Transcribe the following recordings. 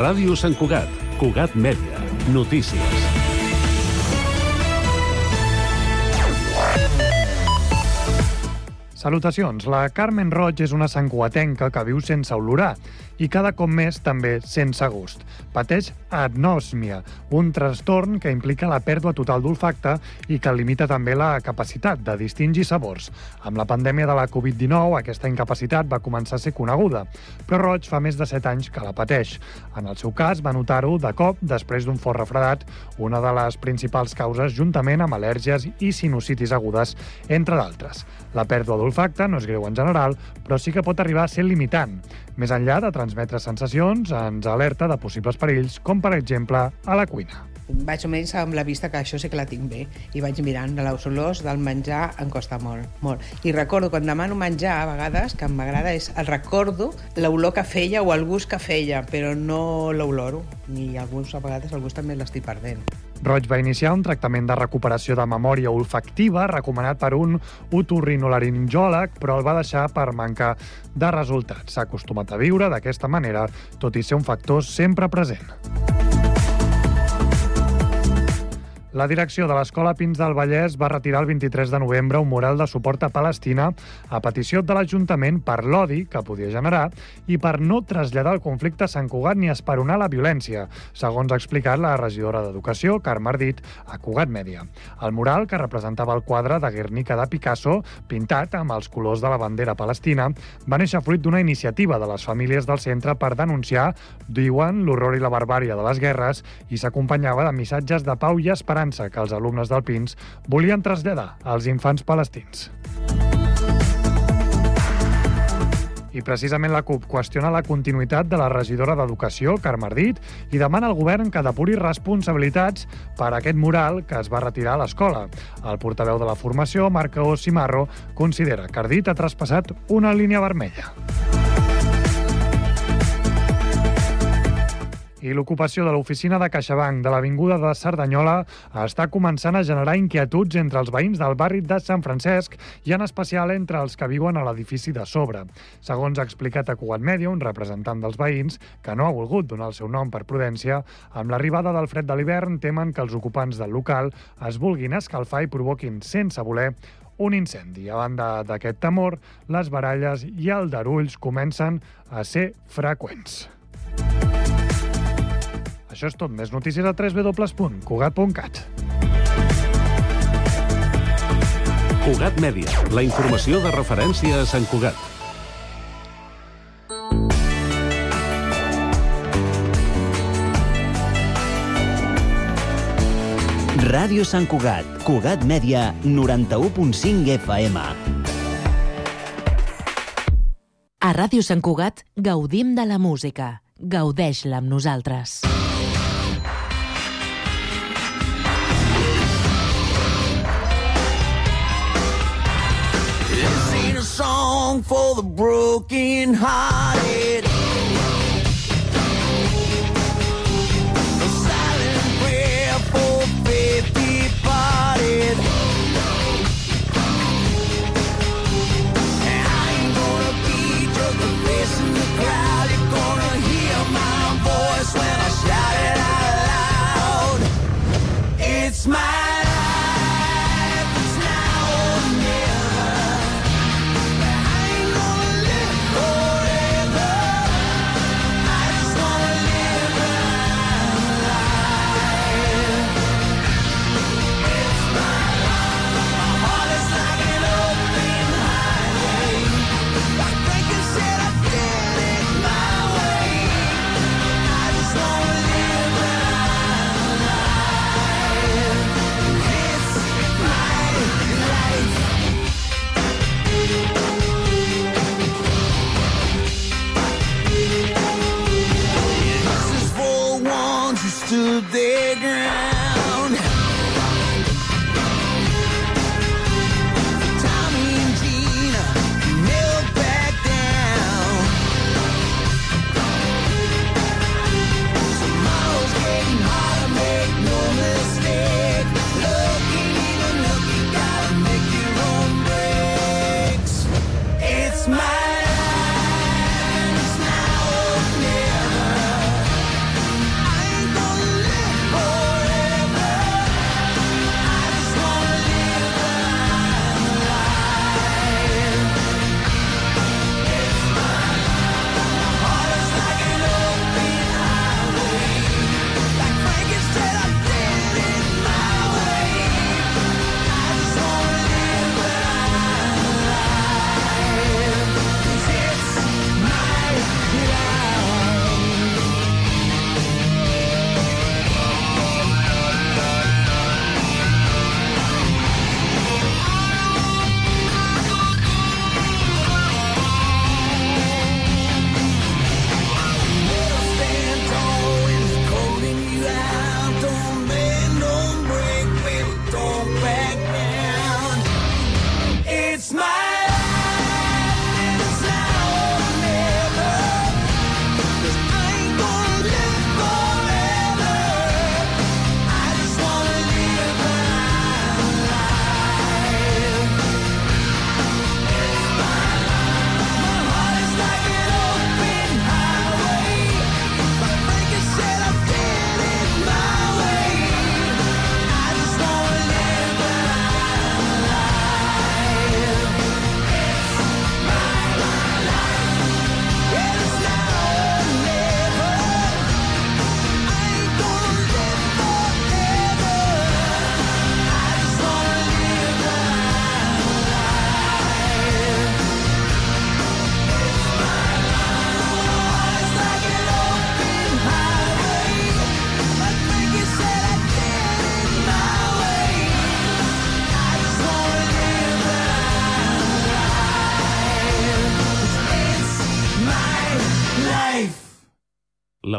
Ràdio Sant Cugat, Cugat Mèdia, notícies. Salutacions. La Carmen Roig és una santcuatenca que viu sense olorar i cada cop més també sense gust. Pateix agnòsmia, un trastorn que implica la pèrdua total d'olfacte i que limita també la capacitat de distingir sabors. Amb la pandèmia de la Covid-19, aquesta incapacitat va començar a ser coneguda, però Roig fa més de 7 anys que la pateix. En el seu cas, va notar-ho de cop després d'un fort refredat, una de les principals causes juntament amb al·lèrgies i sinusitis agudes, entre d'altres. La pèrdua d'olfacte no és greu en general, però sí que pot arribar a ser limitant. Més enllà de transmetre sensacions, ens alerta de possibles perills, com per exemple a la cuina. Vaig almenys amb la vista que això sí que la tinc bé i vaig mirant les olors del menjar em costa molt, molt. I recordo quan demano menjar a vegades que m'agrada és el recordo l'olor que feia o el gust que feia, però no l'oloro, ni alguns a vegades el gust també l'estic perdent. Roig va iniciar un tractament de recuperació de memòria olfactiva recomanat per un otorrinolaringòleg, però el va deixar per mancar de resultats. S'ha acostumat a viure d'aquesta manera, tot i ser un factor sempre present. La direcció de l'Escola Pins del Vallès va retirar el 23 de novembre un mural de suport a Palestina a petició de l'Ajuntament per l'odi que podia generar i per no traslladar el conflicte a Sant Cugat ni esperonar la violència, segons ha explicat la regidora d'Educació, Carme Ardit, a Cugat Mèdia. El mural, que representava el quadre de Guernica de Picasso, pintat amb els colors de la bandera palestina, va néixer fruit d'una iniciativa de les famílies del centre per denunciar, diuen, l'horror i la barbària de les guerres i s'acompanyava de missatges de pau i esperança esperança que els alumnes del Pins volien traslladar als infants palestins. I precisament la CUP qüestiona la continuïtat de la regidora d'Educació, Carme Ardit, i demana al govern que depuri responsabilitats per aquest mural que es va retirar a l'escola. El portaveu de la formació, Marco Simarro, considera que Ardit ha traspassat una línia vermella. I l'ocupació de l'oficina de CaixaBank de l'Avinguda de Cerdanyola està començant a generar inquietuds entre els veïns del barri de Sant Francesc i en especial entre els que viuen a l'edifici de sobre. Segons ha explicat a Cugat Media, un representant dels veïns, que no ha volgut donar el seu nom per prudència, amb l'arribada del fred de l'hivern temen que els ocupants del local es vulguin escalfar i provoquin sense voler un incendi. A banda d'aquest temor, les baralles i aldarulls comencen a ser freqüents. Això és tot. Més notícies a www.cugat.cat. Cugat Mèdia, la informació de referència a Sant Cugat. Ràdio Sant Cugat, Cugat Mèdia, 91.5 FM. A Ràdio Sant Cugat gaudim de la música. Gaudeix-la amb nosaltres. Song for the broken hearted.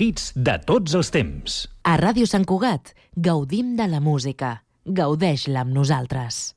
hits de tots els temps. A Ràdio Sant Cugat gaudim de la música. Gaudeix-la amb nosaltres.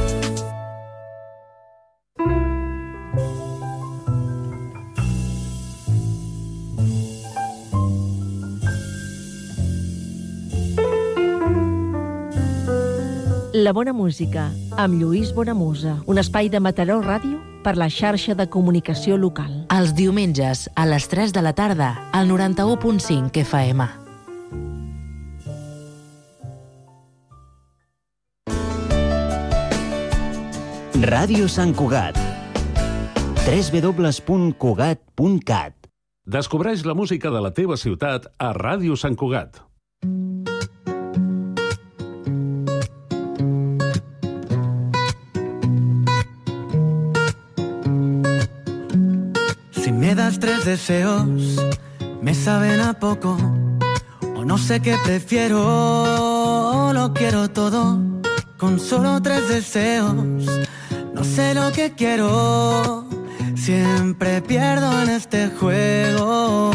La bona música, amb Lluís Bonamusa. Un espai de Mataró Ràdio per la xarxa de comunicació local. Els diumenges, a les 3 de la tarda, al 91.5 FM. Ràdio Sant Cugat. www.cugat.cat Descobreix la música de la teva ciutat a Ràdio Sant Cugat. Si me das tres deseos, me saben a poco. O no sé qué prefiero, o lo quiero todo. Con solo tres deseos, no sé lo que quiero. Siempre pierdo en este juego.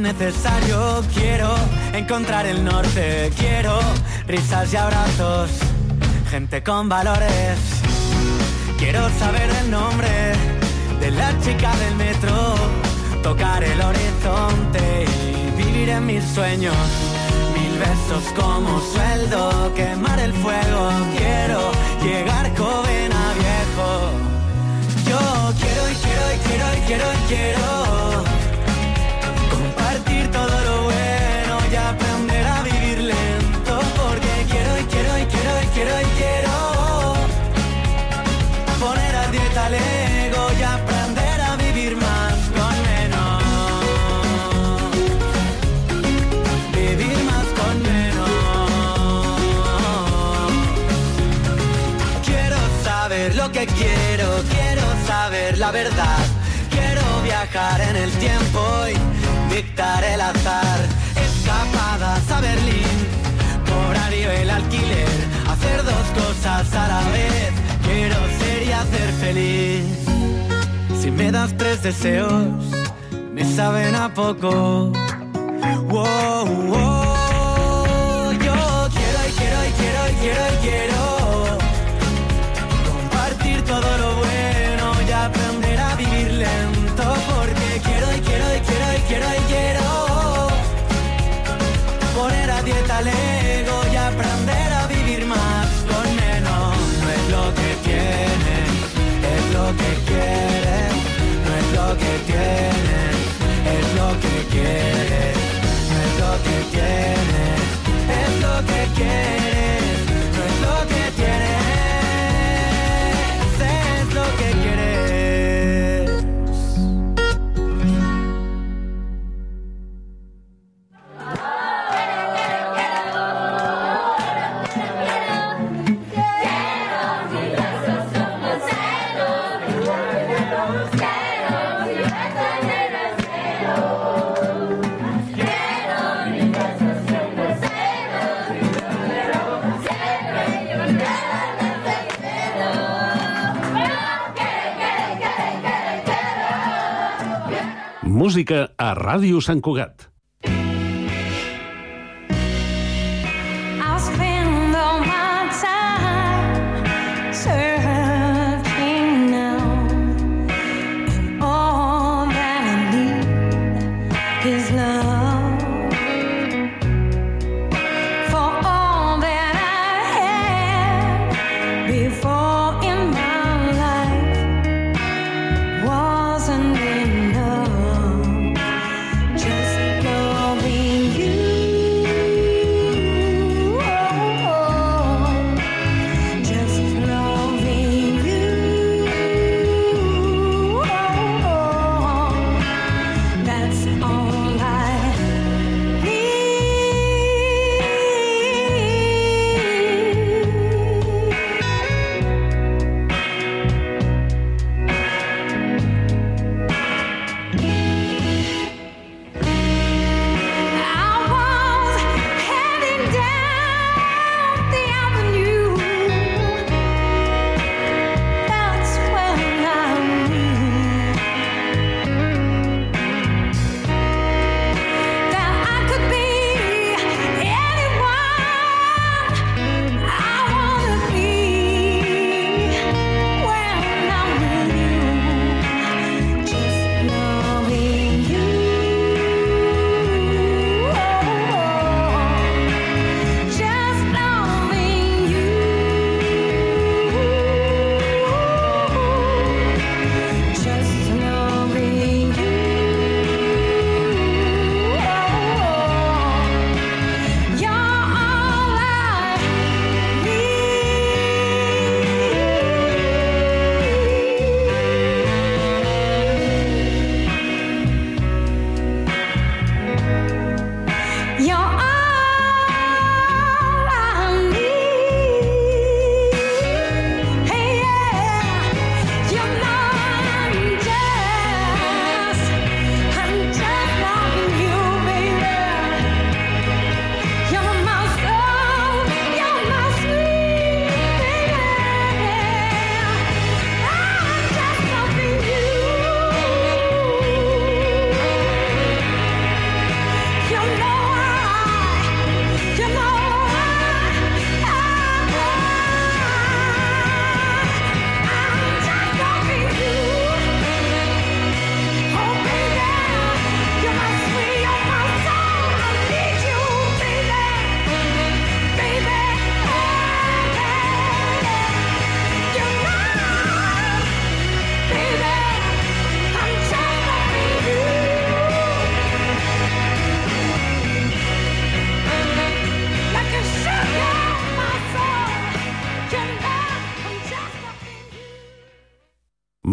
Necesario, quiero encontrar el norte, quiero risas y abrazos, gente con valores. Quiero saber el nombre de la chica del metro, tocar el horizonte y vivir en mis sueños. Mil besos como sueldo, quemar el fuego. Quiero llegar joven a viejo. Yo quiero y quiero y quiero y quiero y quiero compartir todo lo feliz. Si me das tres deseos, me saben a poco. Wow, wow. Yo quiero y quiero y quiero y quiero y quiero compartir todo lo bueno y aprender a vivir lento. Porque quiero y quiero y quiero y quiero y quiero poner a dieta el ego y aprender que. No es lo que tienes, es lo que quieres. No es lo que tienes, es lo que quieres. Música a Ràdio Sant Cugat.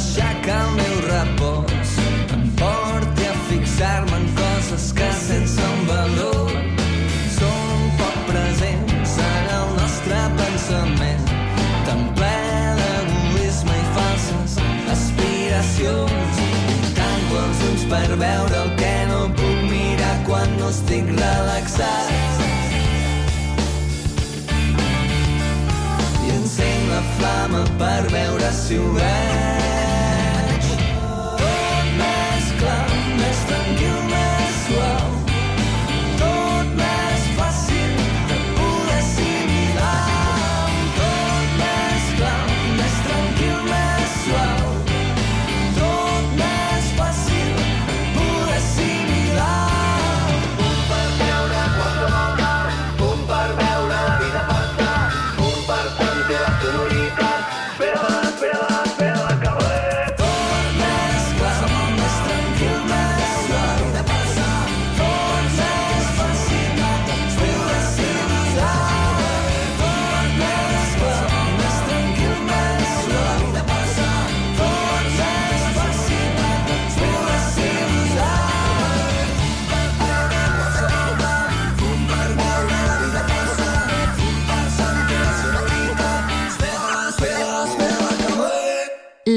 deixar que el meu repòs. Em porti a fixar-me en coses que sense un valor. Són poc presents en el nostre pensament. Tan ple d'egoisme i falses aspiracions. Tanco els ulls per veure el que no puc mirar quan no estic relaxat. Encenc la flama per veure si ho veig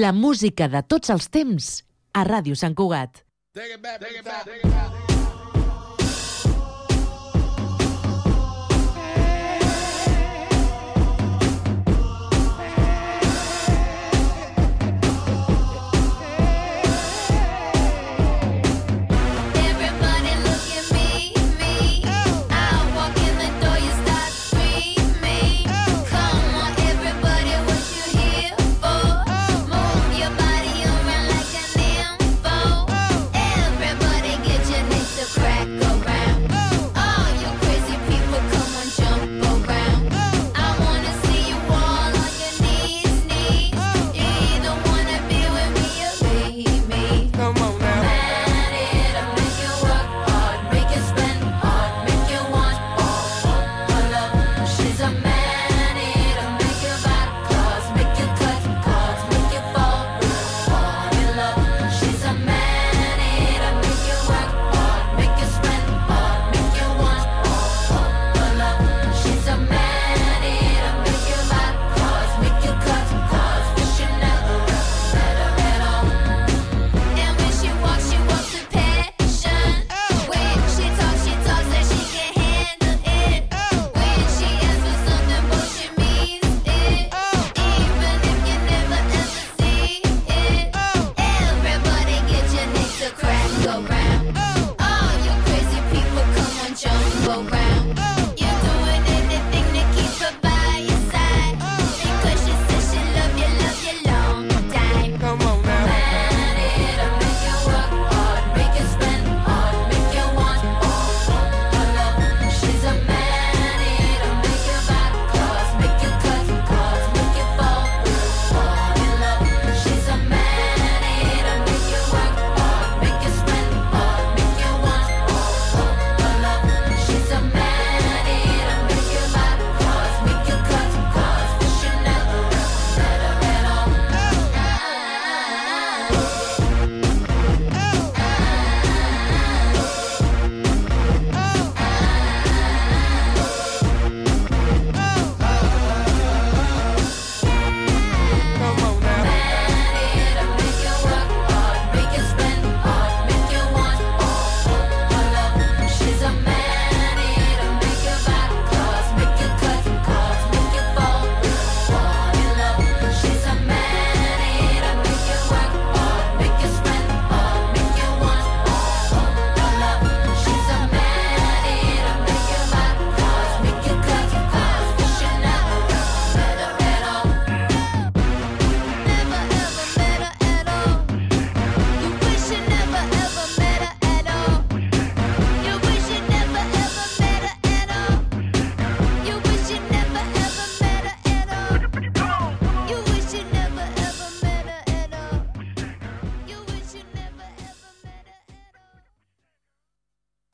La música de tots els temps a Ràdio Sant Cugat. Take it back, take it back, take it back.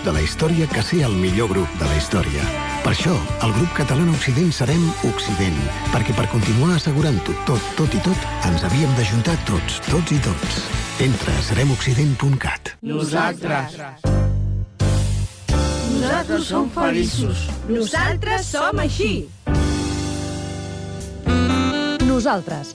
Grup de la història que ser el millor grup de la història. Per això, el grup català Occident serem Occident, perquè per continuar assegurant-ho tot, tot i tot, ens havíem d'ajuntar tots, tots i tots. Entra a seremoccident.cat. Nosaltres. Nosaltres som feliços. Nosaltres som així. Nosaltres,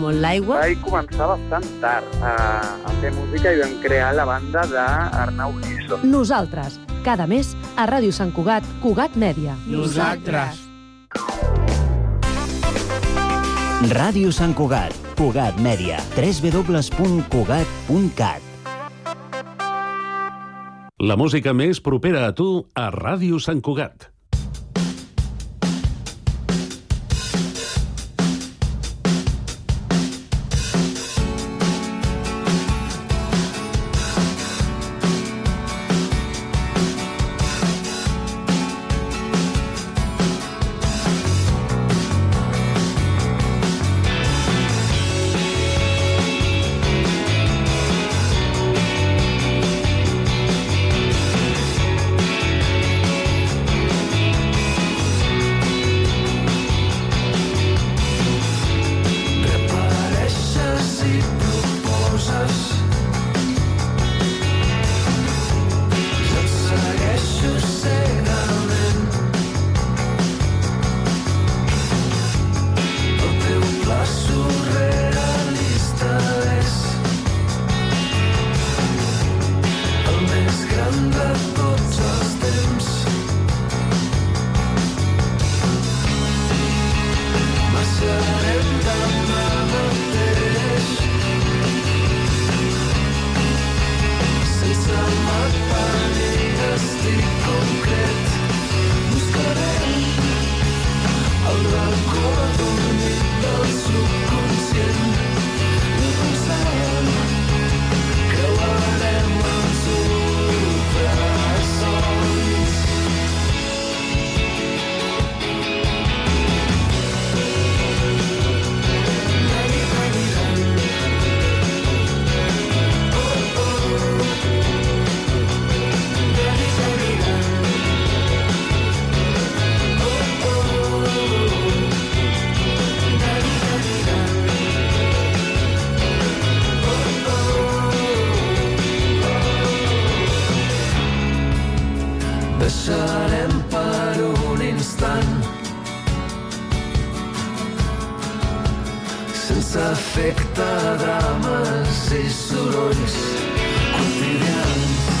molt l'aigua. Vaig començar bastant tard a, a fer música i vam crear la banda d'Arnau Giso. Nosaltres, cada mes a Ràdio Sant Cugat, Cugat Mèdia. Nosaltres. Ràdio Sant Cugat, Cugat Mèdia, www.cugat.cat. La música més propera a tu a Ràdio Sant Cugat. Efecte drames i sorolls quotidians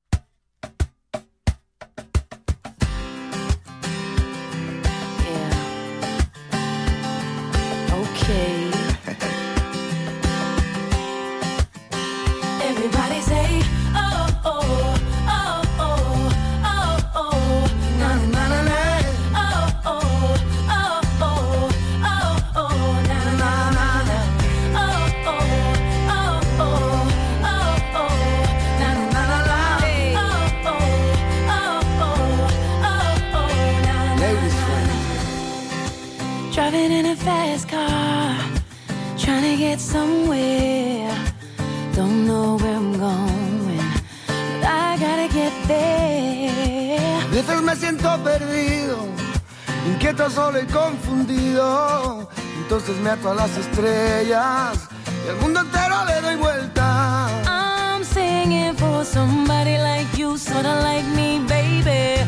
a las estrellas y al mundo entero le doy vuelta. I'm singing for somebody like you, sorta like me, baby.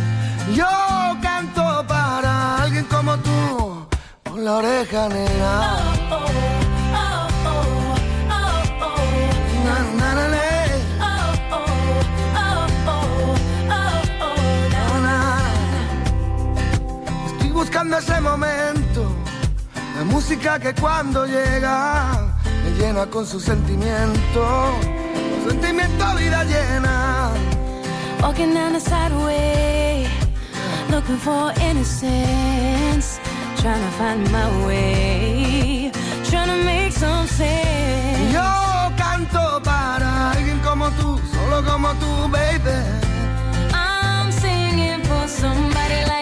Yo canto para alguien como tú, con la oreja negra. música que cuando llega me llena con su sentimiento, su sentimiento vida llena. Walking down the side way, looking for innocence, trying to find my way, trying to make some sense. Yo canto para alguien como tú, solo como tú, baby. I'm singing for somebody like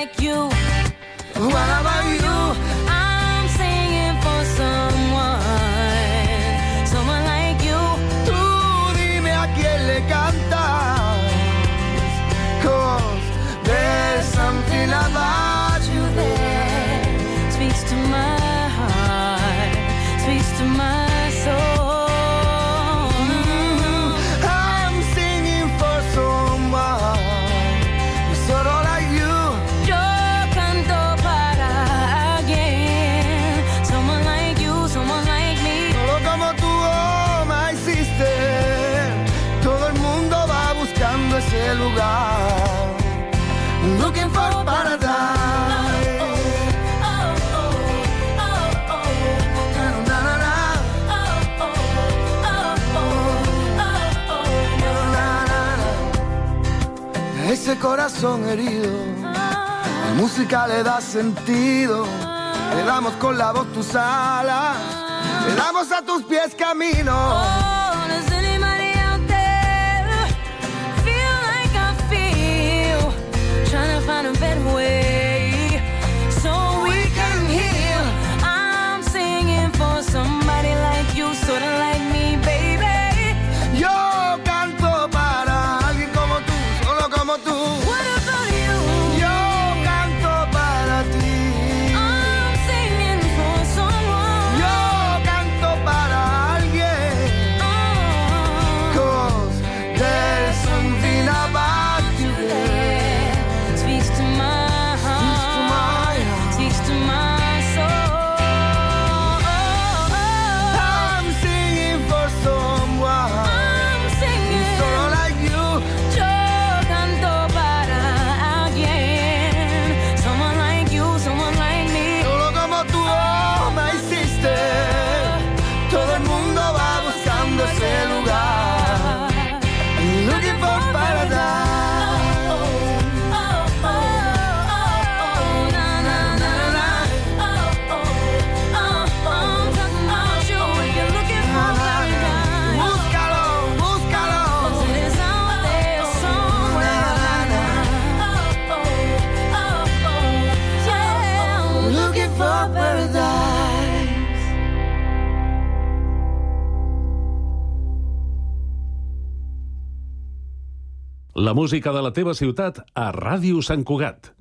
corazón herido. La música le da sentido, le damos con la voz tus alas, le damos a tus pies camino. La música de la teva ciutat a Ràdio Sant Cugat.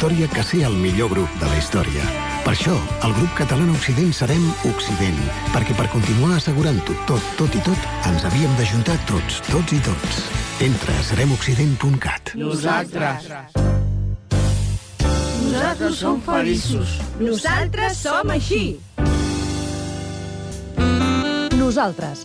Història que ser el millor grup de la història. Per això, el grup català Occident serem Occident, perquè per continuar assegurant-ho tot, tot i tot, ens havíem d'ajuntar tots, tots i tots. Entra a seremoccident.cat. Nosaltres. Nosaltres som feliços. Nosaltres som així. Nosaltres,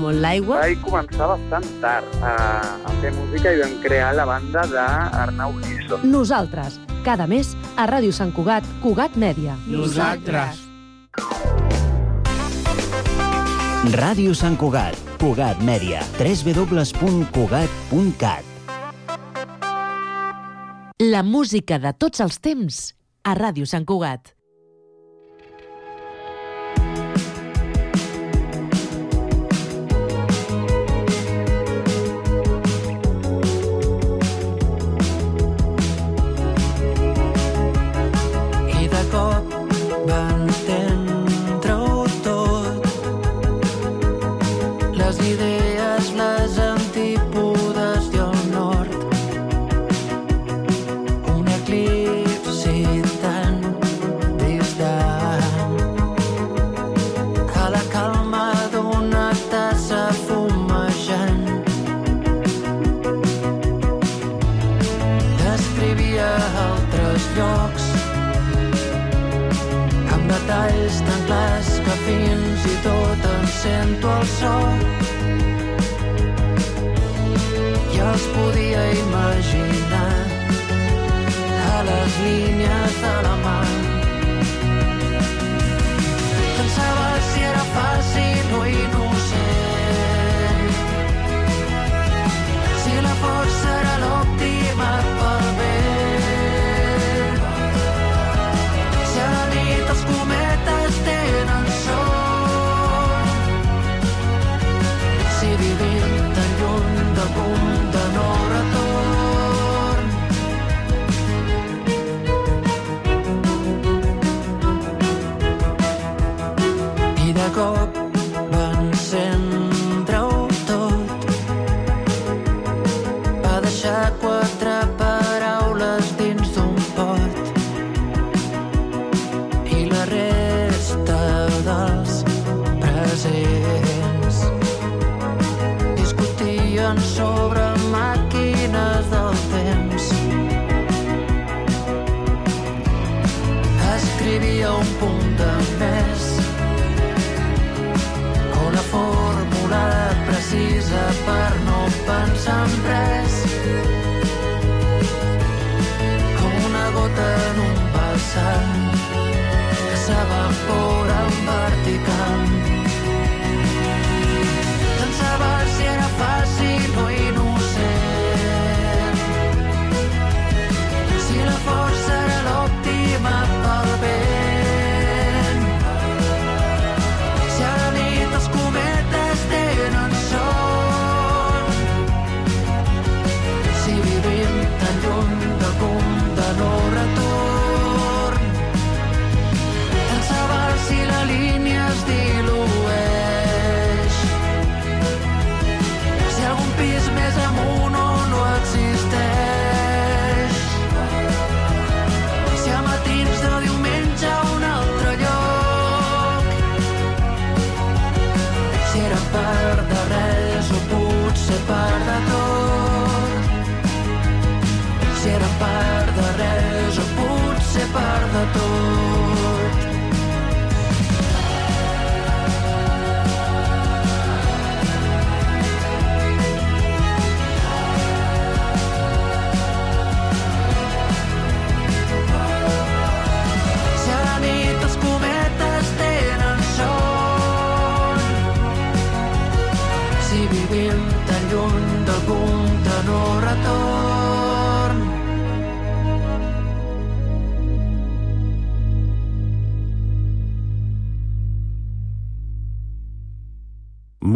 molt l'aigua. Vaig començar bastant tard a, a fer música i vam crear la banda d'Arnau Giso. Nosaltres, cada mes a Ràdio Sant Cugat, Cugat Mèdia. Nosaltres. Ràdio Sant Cugat, Cugat Mèdia, www.cugat.cat. La música de tots els temps a Ràdio Sant Cugat. Sento el so i els podia imaginar a les línies de la mà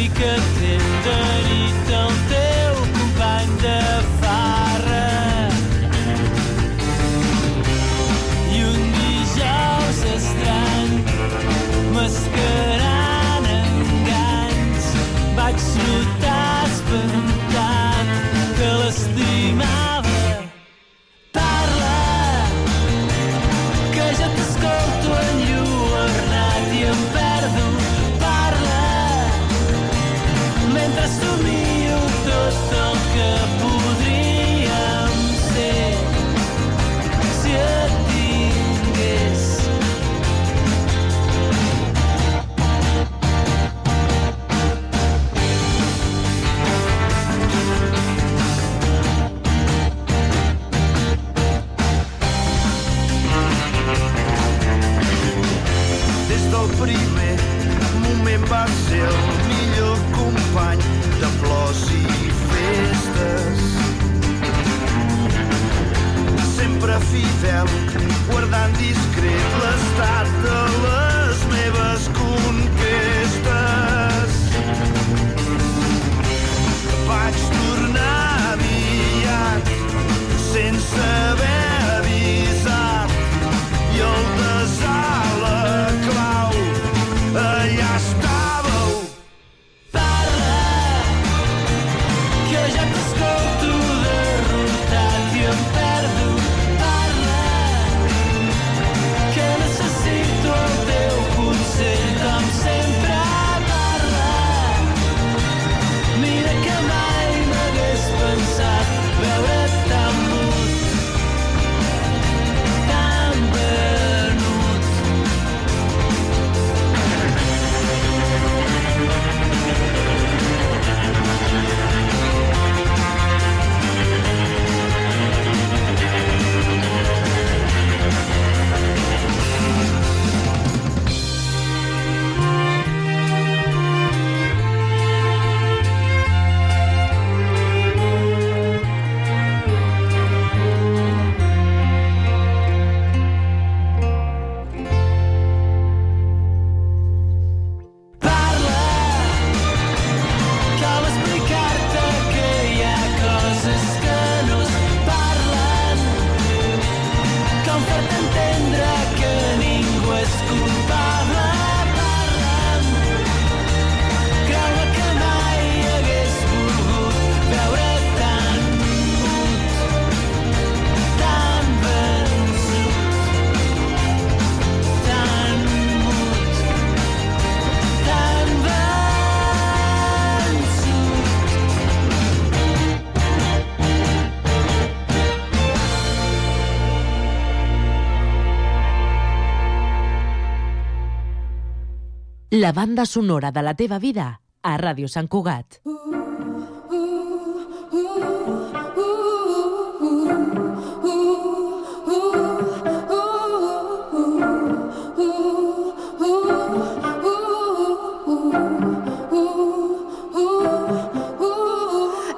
weaker than La banda sonora de la teva vida a Ràdio Sant Cugat.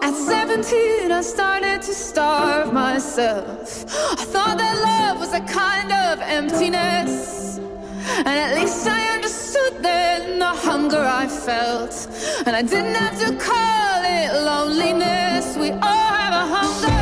At 17 I started to starve myself I thought that love was a kind of emptiness And at least I hunger I felt. And I didn't have to call it loneliness. We all have a hunger.